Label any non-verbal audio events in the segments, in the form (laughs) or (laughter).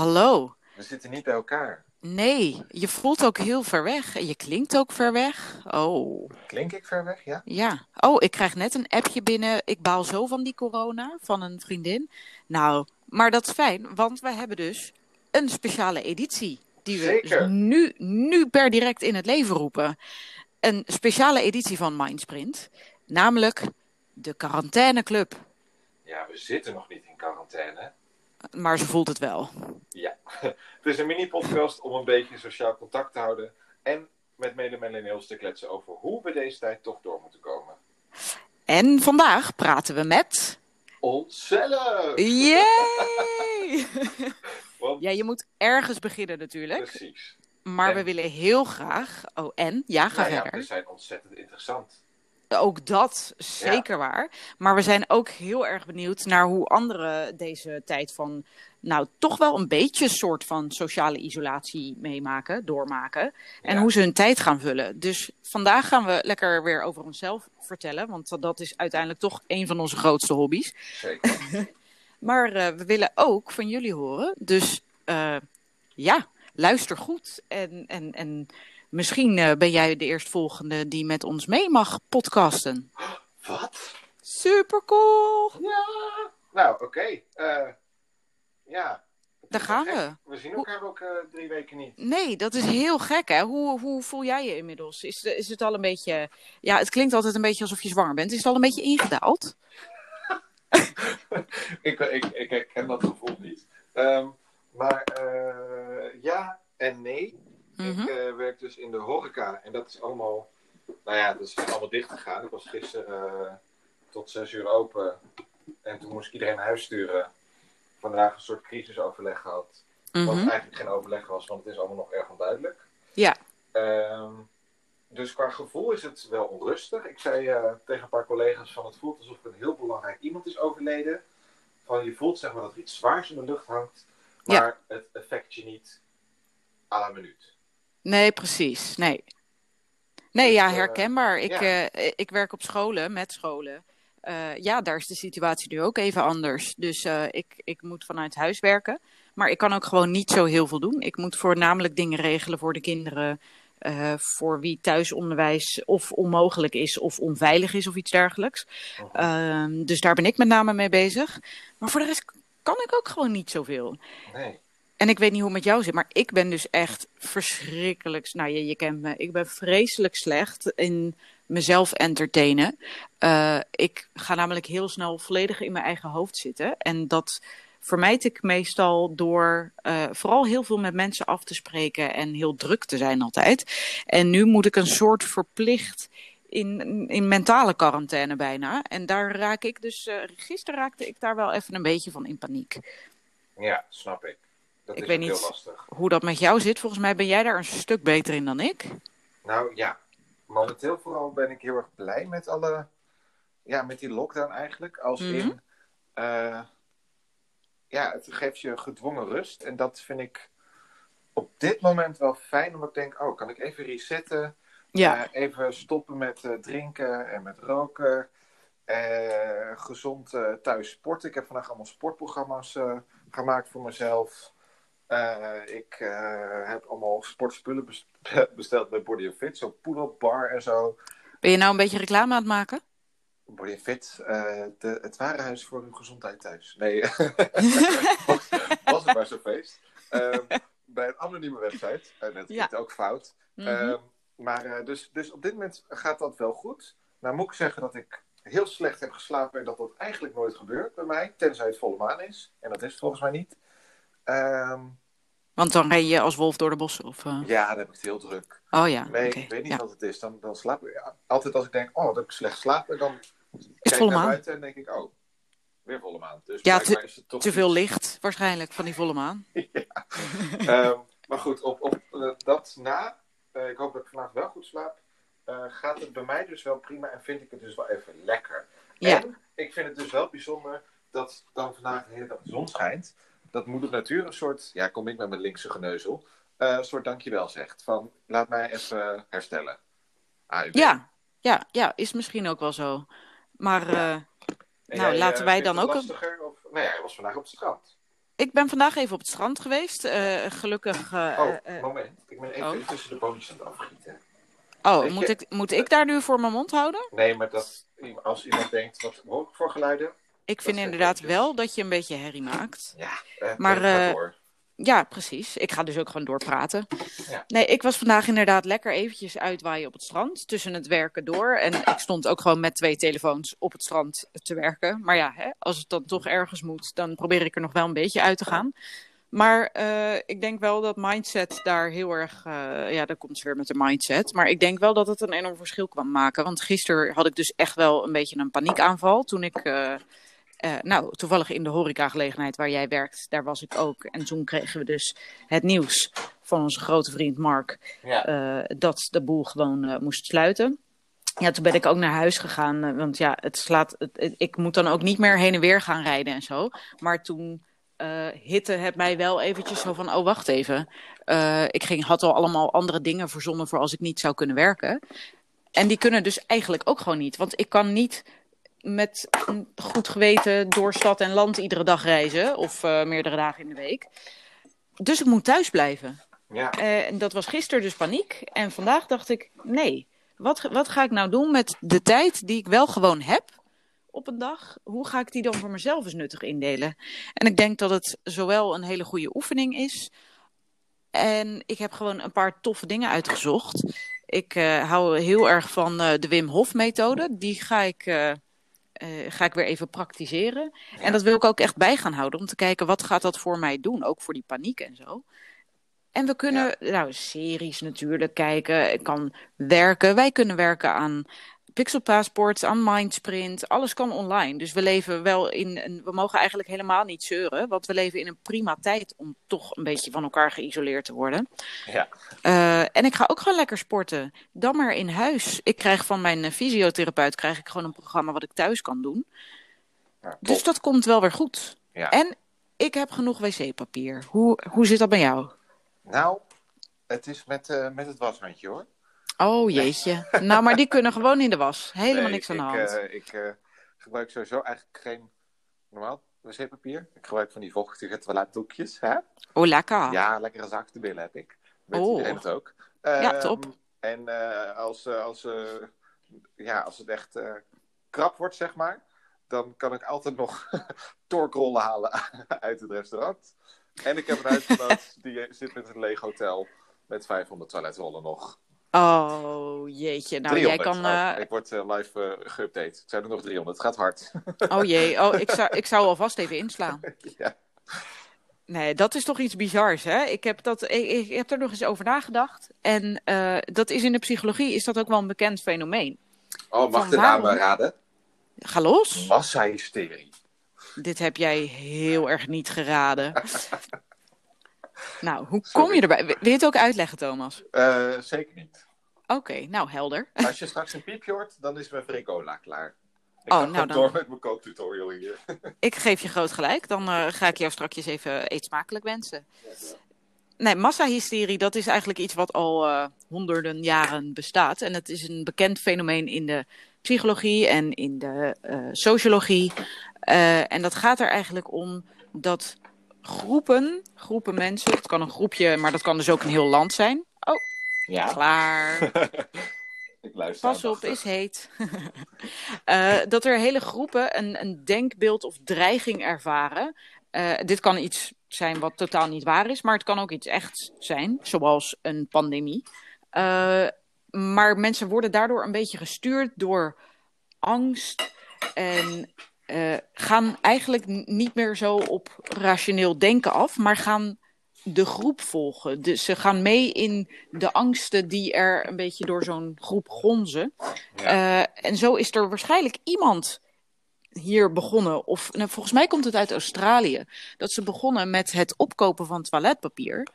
Hallo. We zitten niet bij elkaar. Nee, je voelt ook heel ver weg en je klinkt ook ver weg. Oh, Klink ik ver weg? Ja. ja. Oh, ik krijg net een appje binnen. Ik baal zo van die corona van een vriendin. Nou, maar dat is fijn, want we hebben dus een speciale editie. Die we Zeker. nu, nu per direct in het leven roepen. Een speciale editie van Mindsprint. Namelijk de quarantaineclub. Ja, we zitten nog niet in quarantaine. Maar ze voelt het wel. Ja. Het is een mini-podcast om een beetje sociaal contact te houden. En met mede-millennials te kletsen over hoe we deze tijd toch door moeten komen. En vandaag praten we met... Onszelf! Yay! (laughs) Want, Ja, je moet ergens beginnen natuurlijk. precies. Maar we En- willen heel graag. Oh, en? Ja, ga Nou ja, verder. we zijn ontzettend interessant. Ook dat zeker waar. Maar we zijn ook heel erg benieuwd naar hoe anderen deze tijd van. Nou, toch wel een beetje een soort van sociale isolatie meemaken, doormaken. En Ja. hoe ze hun tijd gaan vullen. Dus vandaag gaan we lekker weer over onszelf vertellen. Want dat is uiteindelijk toch een van onze grootste hobby's. Zeker. (laughs) Maar eh, we willen ook van jullie horen. Dus eh, ja, luister goed. En, en, en misschien eh, ben jij de eerstvolgende die met ons mee mag podcasten. Wat? Super cool! Ja! Nou, oké. Eh, ja. Daar gaan we. We zien elkaar ook eh, drie weken niet. Nee, dat is heel gek hè. Hoe, hoe voel jij je inmiddels? Is, is het al een beetje. Ja, het klinkt altijd een beetje alsof je zwanger bent. Is het al een beetje ingedaald? (laughs) ik, ik, ik herken dat gevoel niet. Ehm, maar ja en nee. Mhm. Ik eh, werk dus in de horeca en dat is allemaal, nou ja, dat is allemaal dicht gegaan. Ik was gisteren eh, tot zes uur open en toen moest ik iedereen naar huis sturen. Vandaag een soort crisisoverleg gehad. Wat Mhm. eigenlijk geen overleg was, want het is allemaal nog erg onduidelijk. Ja. Ehm, dus qua gevoel is het wel onrustig. Ik zei eh, tegen een paar collega's van het voelt alsof er een heel belangrijk iemand is overleden. Van je voelt zeg maar dat er iets zwaars in de lucht hangt, Ja. maar het affect je niet à la minuut. Nee, precies. Nee. Nee, Dus, ja, eh, herkenbaar. Ik, ja. eh, ik werk op scholen, met scholen. Eh, ja, daar is de situatie nu ook even anders. Dus ik, ik moet vanuit huis werken. Maar ik kan ook gewoon niet zo heel veel doen. Ik moet voornamelijk dingen regelen voor de kinderen. voor wie thuisonderwijs of onmogelijk is of onveilig is of iets dergelijks. Mhm. Ehm, dus daar ben ik met name mee bezig. Maar voor de rest kan ik ook gewoon niet zoveel. Nee. En ik weet niet hoe het met jou zit, maar ik ben dus echt verschrikkelijk. Nou, je, je kent me. Ik ben vreselijk slecht in mezelf entertainen. Eh, ik ga namelijk heel snel volledig in mijn eigen hoofd zitten. En dat vermijd ik meestal door eh, vooral heel veel met mensen af te spreken en heel druk te zijn altijd. En nu moet ik een soort verplicht in, in mentale quarantaine bijna. En daar raak ik dus, eh, gisteren raakte ik daar wel even een beetje van in paniek. Ja, snap ik. Dat Ik is weet niet. heel lastig. Hoe dat met jou zit, volgens mij ben jij daar een stuk beter in dan ik. Nou ja, momenteel vooral ben ik heel erg blij met alle, ja, met die lockdown eigenlijk. Als Mhm. in, eh, ja, het geeft je gedwongen rust. En dat vind ik op dit moment wel fijn, omdat ik denk, oh, kan ik even resetten? Ja, Eh, even stoppen met eh, drinken en met roken. Gezond thuis sporten. Ik heb vandaag allemaal sportprogramma's gemaakt voor mezelf. Eh, ik eh, heb allemaal sportspullen bes- (laughs) besteld bij Body Fit. Zo pull-up bar en zo. ben je nou een beetje reclame aan het maken? Body Fit, eh, de, het warenhuis voor uw gezondheid thuis. Nee, was, (laughs) (laughs) was het maar zo'n feest. Ehm, bij een anonieme website. En dat Ja. ook fout. Mhm. Ehm, maar dus, dus op dit moment gaat dat wel goed. Nou moet ik zeggen dat ik heel slecht heb geslapen en dat dat eigenlijk nooit gebeurt bij mij. Tenzij het volle maan is. En dat is het volgens mij niet. Ehm, Want dan ren je als wolf door de bossen. Of, eh? ja, dan heb ik het heel druk. Oh ja, Nee, ik weet niet ja. wat het is. Dan, dan slaap ik. ja, altijd als ik denk, oh, dat heb ik slecht geslapen, dan kijk ik volle naar maan? buiten en denk ik, oh, weer volle maan. Dus Ja, blijkbaar is het toch Te veel licht waarschijnlijk van die volle maan. (laughs) Ehm, maar goed, op, op eh, dat na, eh, ik hoop dat ik vandaag wel goed slaap, gaat het bij mij dus wel prima en vind ik het dus wel even lekker. Ja. En ik vind het dus wel bijzonder dat dan vandaag de hele dag de zon schijnt. Dat moeder natuur een soort, ja kom ik met mijn linkse geneuzel, eh, een soort dankjewel zegt. Van laat mij even herstellen. AUB. Ja, ja, ja, is misschien ook wel zo. Maar eh, nou, jij, laten eh, wij dan ook een-? Of... Nou ja, hij was vandaag op het strand. Ik ben vandaag even op het strand geweest. Uh, gelukkig. Uh, oh, moment. Ik ben even oh. tussen de boontjes aan het afgieten. Oh, moet, ik, moet ik daar nu voor mijn mond houden? Nee, maar dat, als iemand denkt, wat hoor ik voor geluiden? Ik vind inderdaad wel dat je een beetje herrie maakt. Ja, maar ja, precies. Ik ga dus ook gewoon doorpraten. Ja. Nee, ik was vandaag inderdaad lekker eventjes uitwaaien op het strand. Tussen het werken door. En ik stond ook gewoon met twee telefoons op het strand te werken. Maar ja, hè, als het dan toch ergens moet, dan probeer ik er nog wel een beetje uit te gaan. Maar uh, ik denk wel dat mindset daar heel erg. Uh, ja, dan komt ze weer met de mindset. Maar ik denk wel dat het een enorm verschil kwam maken. Want gisteren had ik dus echt wel een beetje een paniekaanval. Toen ik. Uh, uh, nou, toevallig in de horecagelegenheid waar jij werkt, daar was ik ook. En toen kregen we dus het nieuws van onze grote vriend Mark ja. uh, dat de boel gewoon uh, moest sluiten. Ja, toen ben ik ook naar huis gegaan, want ja, het slaat, het, ik moet dan ook niet meer heen en weer gaan rijden en zo. Maar toen hitte het mij wel eventjes zo van, oh wacht even. ik ging, had al allemaal andere dingen verzonnen voor als ik niet zou kunnen werken. En die kunnen dus eigenlijk ook gewoon niet. Want ik kan niet met een goed geweten door stad en land iedere dag reizen. Of uh, meerdere dagen in de week. Dus ik moet thuis blijven. Ja. Uh, en dat was gisteren dus paniek. En vandaag dacht ik, nee, wat, wat ga ik nou doen met de tijd die ik wel gewoon heb op een dag? Hoe ga ik die dan voor mezelf eens nuttig indelen? En ik denk dat het zowel een hele goede oefening is. En ik heb gewoon een paar toffe dingen uitgezocht. Ik uh, hou heel erg van de Wim Hof methode. Die ga ik uh, ga ik weer even praktiseren. En dat wil ik ook echt bij gaan houden om te kijken wat gaat dat voor mij doen, ook voor die paniek en zo. En we kunnen, nou, series natuurlijk kijken. Ik kan werken. Wij kunnen werken aan Pixel Passport, aan Mindsprint, alles kan online. Dus we leven wel in een, we mogen eigenlijk helemaal niet zeuren, want we leven in een prima tijd om toch een beetje van elkaar geïsoleerd te worden. Ja. Uh, en ik ga ook gewoon lekker sporten. Dan maar in huis. Ik krijg van mijn fysiotherapeut krijg ik gewoon een programma wat ik thuis kan doen. Ja, dus dat komt wel weer goed. Ja. En ik heb genoeg wc-papier. Hoe, hoe zit dat bij jou? Nou, het is met, uh, met het washandje hoor. Oh jeetje. nou, maar die kunnen gewoon in de was. Helemaal niks aan de hand. Uh, ik uh, gebruik sowieso eigenlijk geen normaal wc-papier. Ik gebruik van die vochtige toiletdoekjes. Hè? Oh, lekker. Ja, lekkere zachte billen heb ik. Weet oh. iedereen het ook. ja, ehm, top. En uh, als, als, ja, als het echt krap wordt, zeg maar, dan kan ik altijd nog (laughs) torkrollen halen (laughs) uit het restaurant. En ik heb een (laughs) huisgenoot die zit met een leeg hotel met 500 toiletrollen nog. Oh, jeetje. Nou, 300. jij kan... Uh... Oh, ik word uh, live uh, geüpdate. Het zijn er nog 300. Het gaat hard. oh jee. (laughs) Oh, ik zou, ik zou alvast even inslaan. (laughs) ja. Nee, dat is toch iets bizars, hè? Ik heb, dat, ik, ik heb er nog eens over nagedacht. En dat is in de psychologie is dat ook wel een bekend fenomeen. Oh, mag de naam raden? Ga los. Massahysterie. Dit heb jij heel erg niet geraden. (laughs) Nou, hoe kom je erbij? Wil je het ook uitleggen, Thomas? Uh, zeker niet. Oké, okay, nou helder. (laughs) Als je straks een piepje hoort, dan is mijn fricola klaar. Ik oh, nou dan... door met mijn kooktutorial hier. (laughs) ik geef je groot gelijk. Dan uh, ga ik jou straks even eet smakelijk wensen. Nee, massahysterie, dat is eigenlijk iets wat al uh, honderden jaren bestaat. En het is een bekend fenomeen in de psychologie en in de uh, sociologie. en dat gaat er eigenlijk om dat groepen, groepen mensen. Het kan een groepje, maar dat kan dus ook een heel land zijn. Oh, ja. klaar. (laughs) Ik luister Pas op, is heet. uh, (laughs) dat er hele groepen een, een denkbeeld of dreiging ervaren. Uh, dit kan iets zijn wat totaal niet waar is, maar het kan ook iets echt zijn, zoals een pandemie. Uh, maar mensen worden daardoor een beetje gestuurd door angst en uh, gaan eigenlijk niet meer zo op rationeel denken af, maar gaan de groep volgen. Dus ze gaan mee in de angsten die er een beetje door zo'n groep gonzen. Ja. Uh, en zo is er waarschijnlijk iemand hier begonnen, of nou, volgens mij komt het uit Australië, dat ze begonnen met het opkopen van toiletpapier.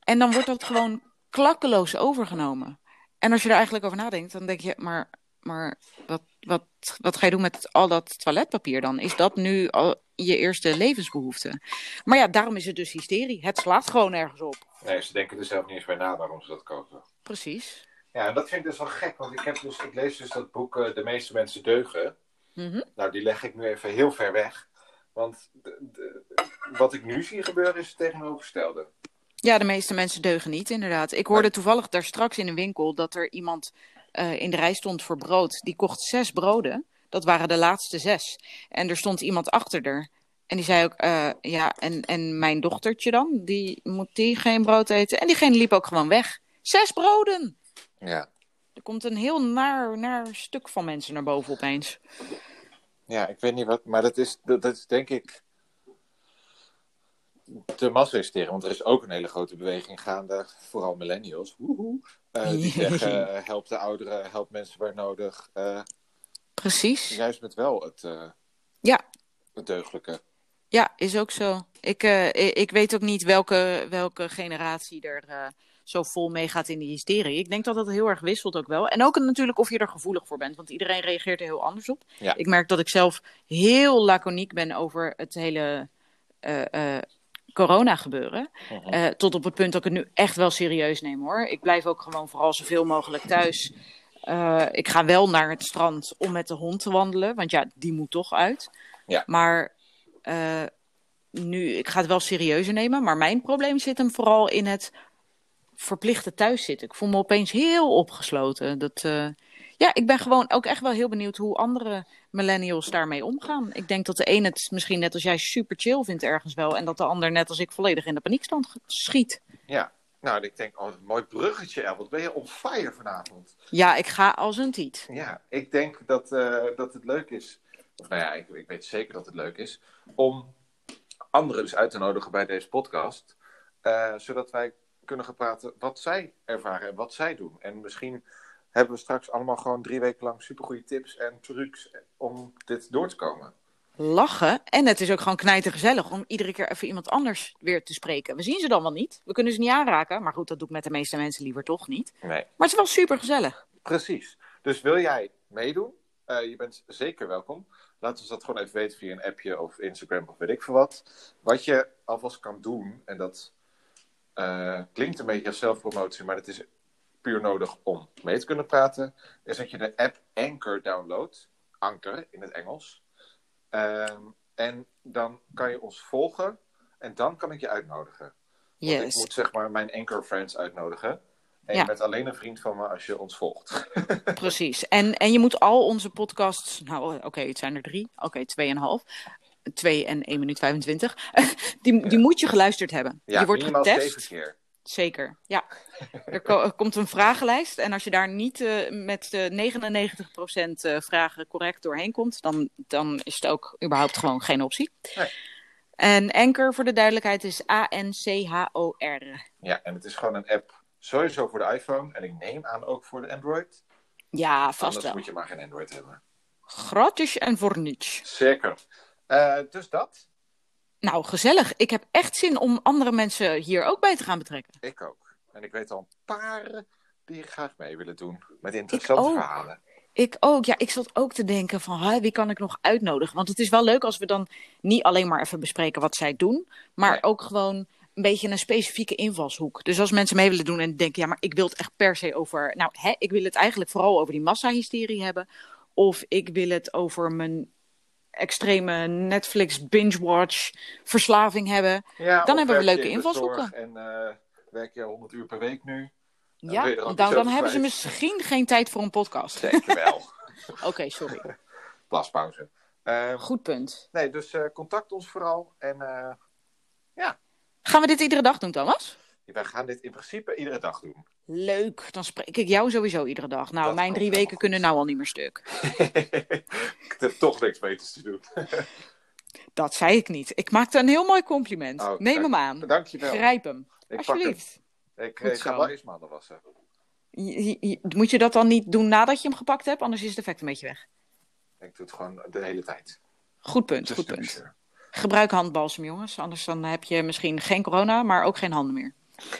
En dan wordt dat gewoon klakkeloos overgenomen. En als je er eigenlijk over nadenkt, dan denk je, maar maar wat, wat, wat ga je doen met al dat toiletpapier dan? Is dat nu al je eerste levensbehoefte? Maar ja, daarom is het dus hysterie. Het slaat gewoon ergens op. Nee, ze denken er zelf niet eens bij na waarom ze dat kopen. Precies. Ja, en dat vind ik dus wel gek, want ik, heb dus, ik lees dus dat boek uh, De meeste mensen deugen. Mm -hmm. Nou, die leg ik nu even heel ver weg. Want de- de- wat ik nu zie gebeuren is het tegenovergestelde. Ja, de meeste mensen deugen niet, inderdaad. Ik hoorde toevallig daar straks in een winkel dat er iemand eh, in de rij stond voor brood. Die kocht zes broden. Dat waren de laatste zes. En er stond iemand achter er. En die zei ook, eh, ja, en, en mijn dochtertje dan? Die moet die geen brood eten? En diegene liep ook gewoon weg. Zes broden! Ja. Er komt een heel naar, naar stuk van mensen naar boven opeens. Ja, ik weet niet wat, maar dat is, dat, dat is denk ik de massa-hysteren. Want er is ook een hele grote beweging gaande, vooral millennials, woehoe, eh, die (laughs) zeggen, eh, help de ouderen, help mensen waar nodig. eh, Precies. juist met wel het, Ja, het deugdelijke. Ja, is ook zo. Ik, ik, weet ook niet welke, welke generatie er zo vol mee gaat in die hysterie. Ik denk dat dat heel erg wisselt ook wel. En ook natuurlijk of je er gevoelig voor bent, want iedereen reageert er heel anders op. Ja. Ik merk dat ik zelf heel laconiek ben over het hele corona gebeuren. Mhm. Eh, tot op het punt dat ik het nu echt wel serieus neem hoor. Ik blijf ook gewoon vooral zoveel mogelijk thuis. Eh, ik ga wel naar het strand om met de hond te wandelen, want ja, die moet toch uit. Ja. Maar eh, nu, ik ga het wel serieuzer nemen, maar mijn probleem zit hem vooral in het verplichte thuiszitten. Ik voel me opeens heel opgesloten. Dat, ja, ik ben gewoon ook echt wel heel benieuwd hoe andere millennials daarmee omgaan. Ik denk dat de een het misschien net als jij super chill vindt ergens wel, en dat de ander net als ik volledig in de paniekstand schiet. Ja, nou, ik denk, oh, een mooi bruggetje, El. Wat ben je on fire vanavond? Ja, ik ga als een tiet. Ja, ik denk dat, eh, dat het leuk is, of nou ja, ik, ik weet zeker dat het leuk is, om anderen dus uit te nodigen bij deze podcast. eh, zodat wij kunnen gaan praten wat zij ervaren en wat zij doen. En misschien hebben we straks allemaal gewoon drie weken lang supergoeie tips en trucs om dit door te komen. Lachen. En het is ook gewoon knijtergezellig om iedere keer even iemand anders weer te spreken. We zien ze dan wel niet. We kunnen ze niet aanraken. Maar goed, dat doe ik met de meeste mensen liever toch niet. Nee. Maar het is wel super gezellig. Precies. Dus wil jij meedoen? Eh, je bent zeker welkom. Laat ons dat gewoon even weten via een appje of Instagram of weet ik veel wat. Wat je alvast kan doen, en dat eh, klinkt een beetje als zelfpromotie, maar het is puur nodig om mee te kunnen praten, is dat je de app Anchor downloadt. Anker in het Engels. Ehm, en dan kan je ons volgen en dan kan ik je uitnodigen. Want ik Yes. moet zeg maar mijn Anchor friends uitnodigen. En Ja. je bent alleen een vriend van me als je ons volgt. (laughs) Precies. En, en je moet al onze podcasts. Nou, oké, het zijn er drie. Oké, tweeënhalf. Twee en 1 minuut 25. (laughs) die, die moet je geluisterd hebben. Ja, je wordt getest. zeven keer. Zeker, ja. Er, ko- er komt een vragenlijst en als je daar niet eh, met eh 99% eh, vragen correct doorheen komt, dan, dan is het ook überhaupt gewoon geen optie. Nee. En Anchor, voor de duidelijkheid, is A-N-C-H-O-R. Ja, en het is gewoon een app sowieso voor de iPhone. En ik neem aan ook voor de Android. Ja, vast Anders wel. moet je maar geen Android hebben. Gratis en voor niets. Zeker. Eh, dus dat. Nou, gezellig. Ik heb echt zin om andere mensen hier ook bij te gaan betrekken. Ik ook. En ik weet al een paar die graag mee willen doen. Met interessante verhalen. Ik ook. Ja, ik zat ook te denken van hè, wie kan ik nog uitnodigen? Want het is wel leuk als we dan niet alleen maar even bespreken wat zij doen, maar Nee. ook gewoon een beetje een specifieke invalshoek. Dus als mensen mee willen doen en denken, ja, maar ik wil het echt per se over, nou, hè, ik wil het eigenlijk vooral over die massahysterie hebben, of ik wil het over mijn extreme Netflix binge-watch verslaving hebben. Ja, Dan hebben we leuke invalshoeken. En eh, werk je 100 uur per week nu? Dan Ja, dan, dan hebben ze misschien geen tijd voor een podcast. Zeker (laughs) wel. Oké, sorry. (laughs) Plaspauze. Eh, Goed punt. nee, dus eh, contact ons vooral. En eh, Gaan we dit iedere dag doen, Thomas? wij gaan dit in principe iedere dag doen. Leuk, dan spreek ik jou sowieso iedere dag. Nou, Dat mijn drie weken goed. kunnen nou al niet meer stuk. (laughs) ik heb toch niks beters te doen. (laughs) Dat zei ik niet. Ik maakte een heel mooi compliment. Oh, Neem dank- hem aan. Dankjewel. Grijp hem. Ik pak hem. Alsjeblieft. Ik eh, ga zo. wel wassen. Je- je- je- moet je dat dan niet doen nadat je hem gepakt hebt? Anders is het effect een beetje weg. Ik doe het gewoon de hele tijd. Goed punt, goed punt. Gebruik handbalsem, jongens. Anders dan heb je misschien geen corona, maar ook geen handen meer.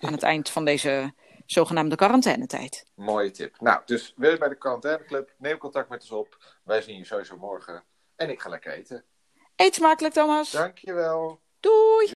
Aan het eind van deze zogenaamde quarantainetijd. Mooie tip. Nou, dus wil je bij de quarantaineclub, neem contact met ons op. Wij zien je sowieso morgen. En ik ga lekker eten. Eet smakelijk, Thomas. Dankjewel. Doei!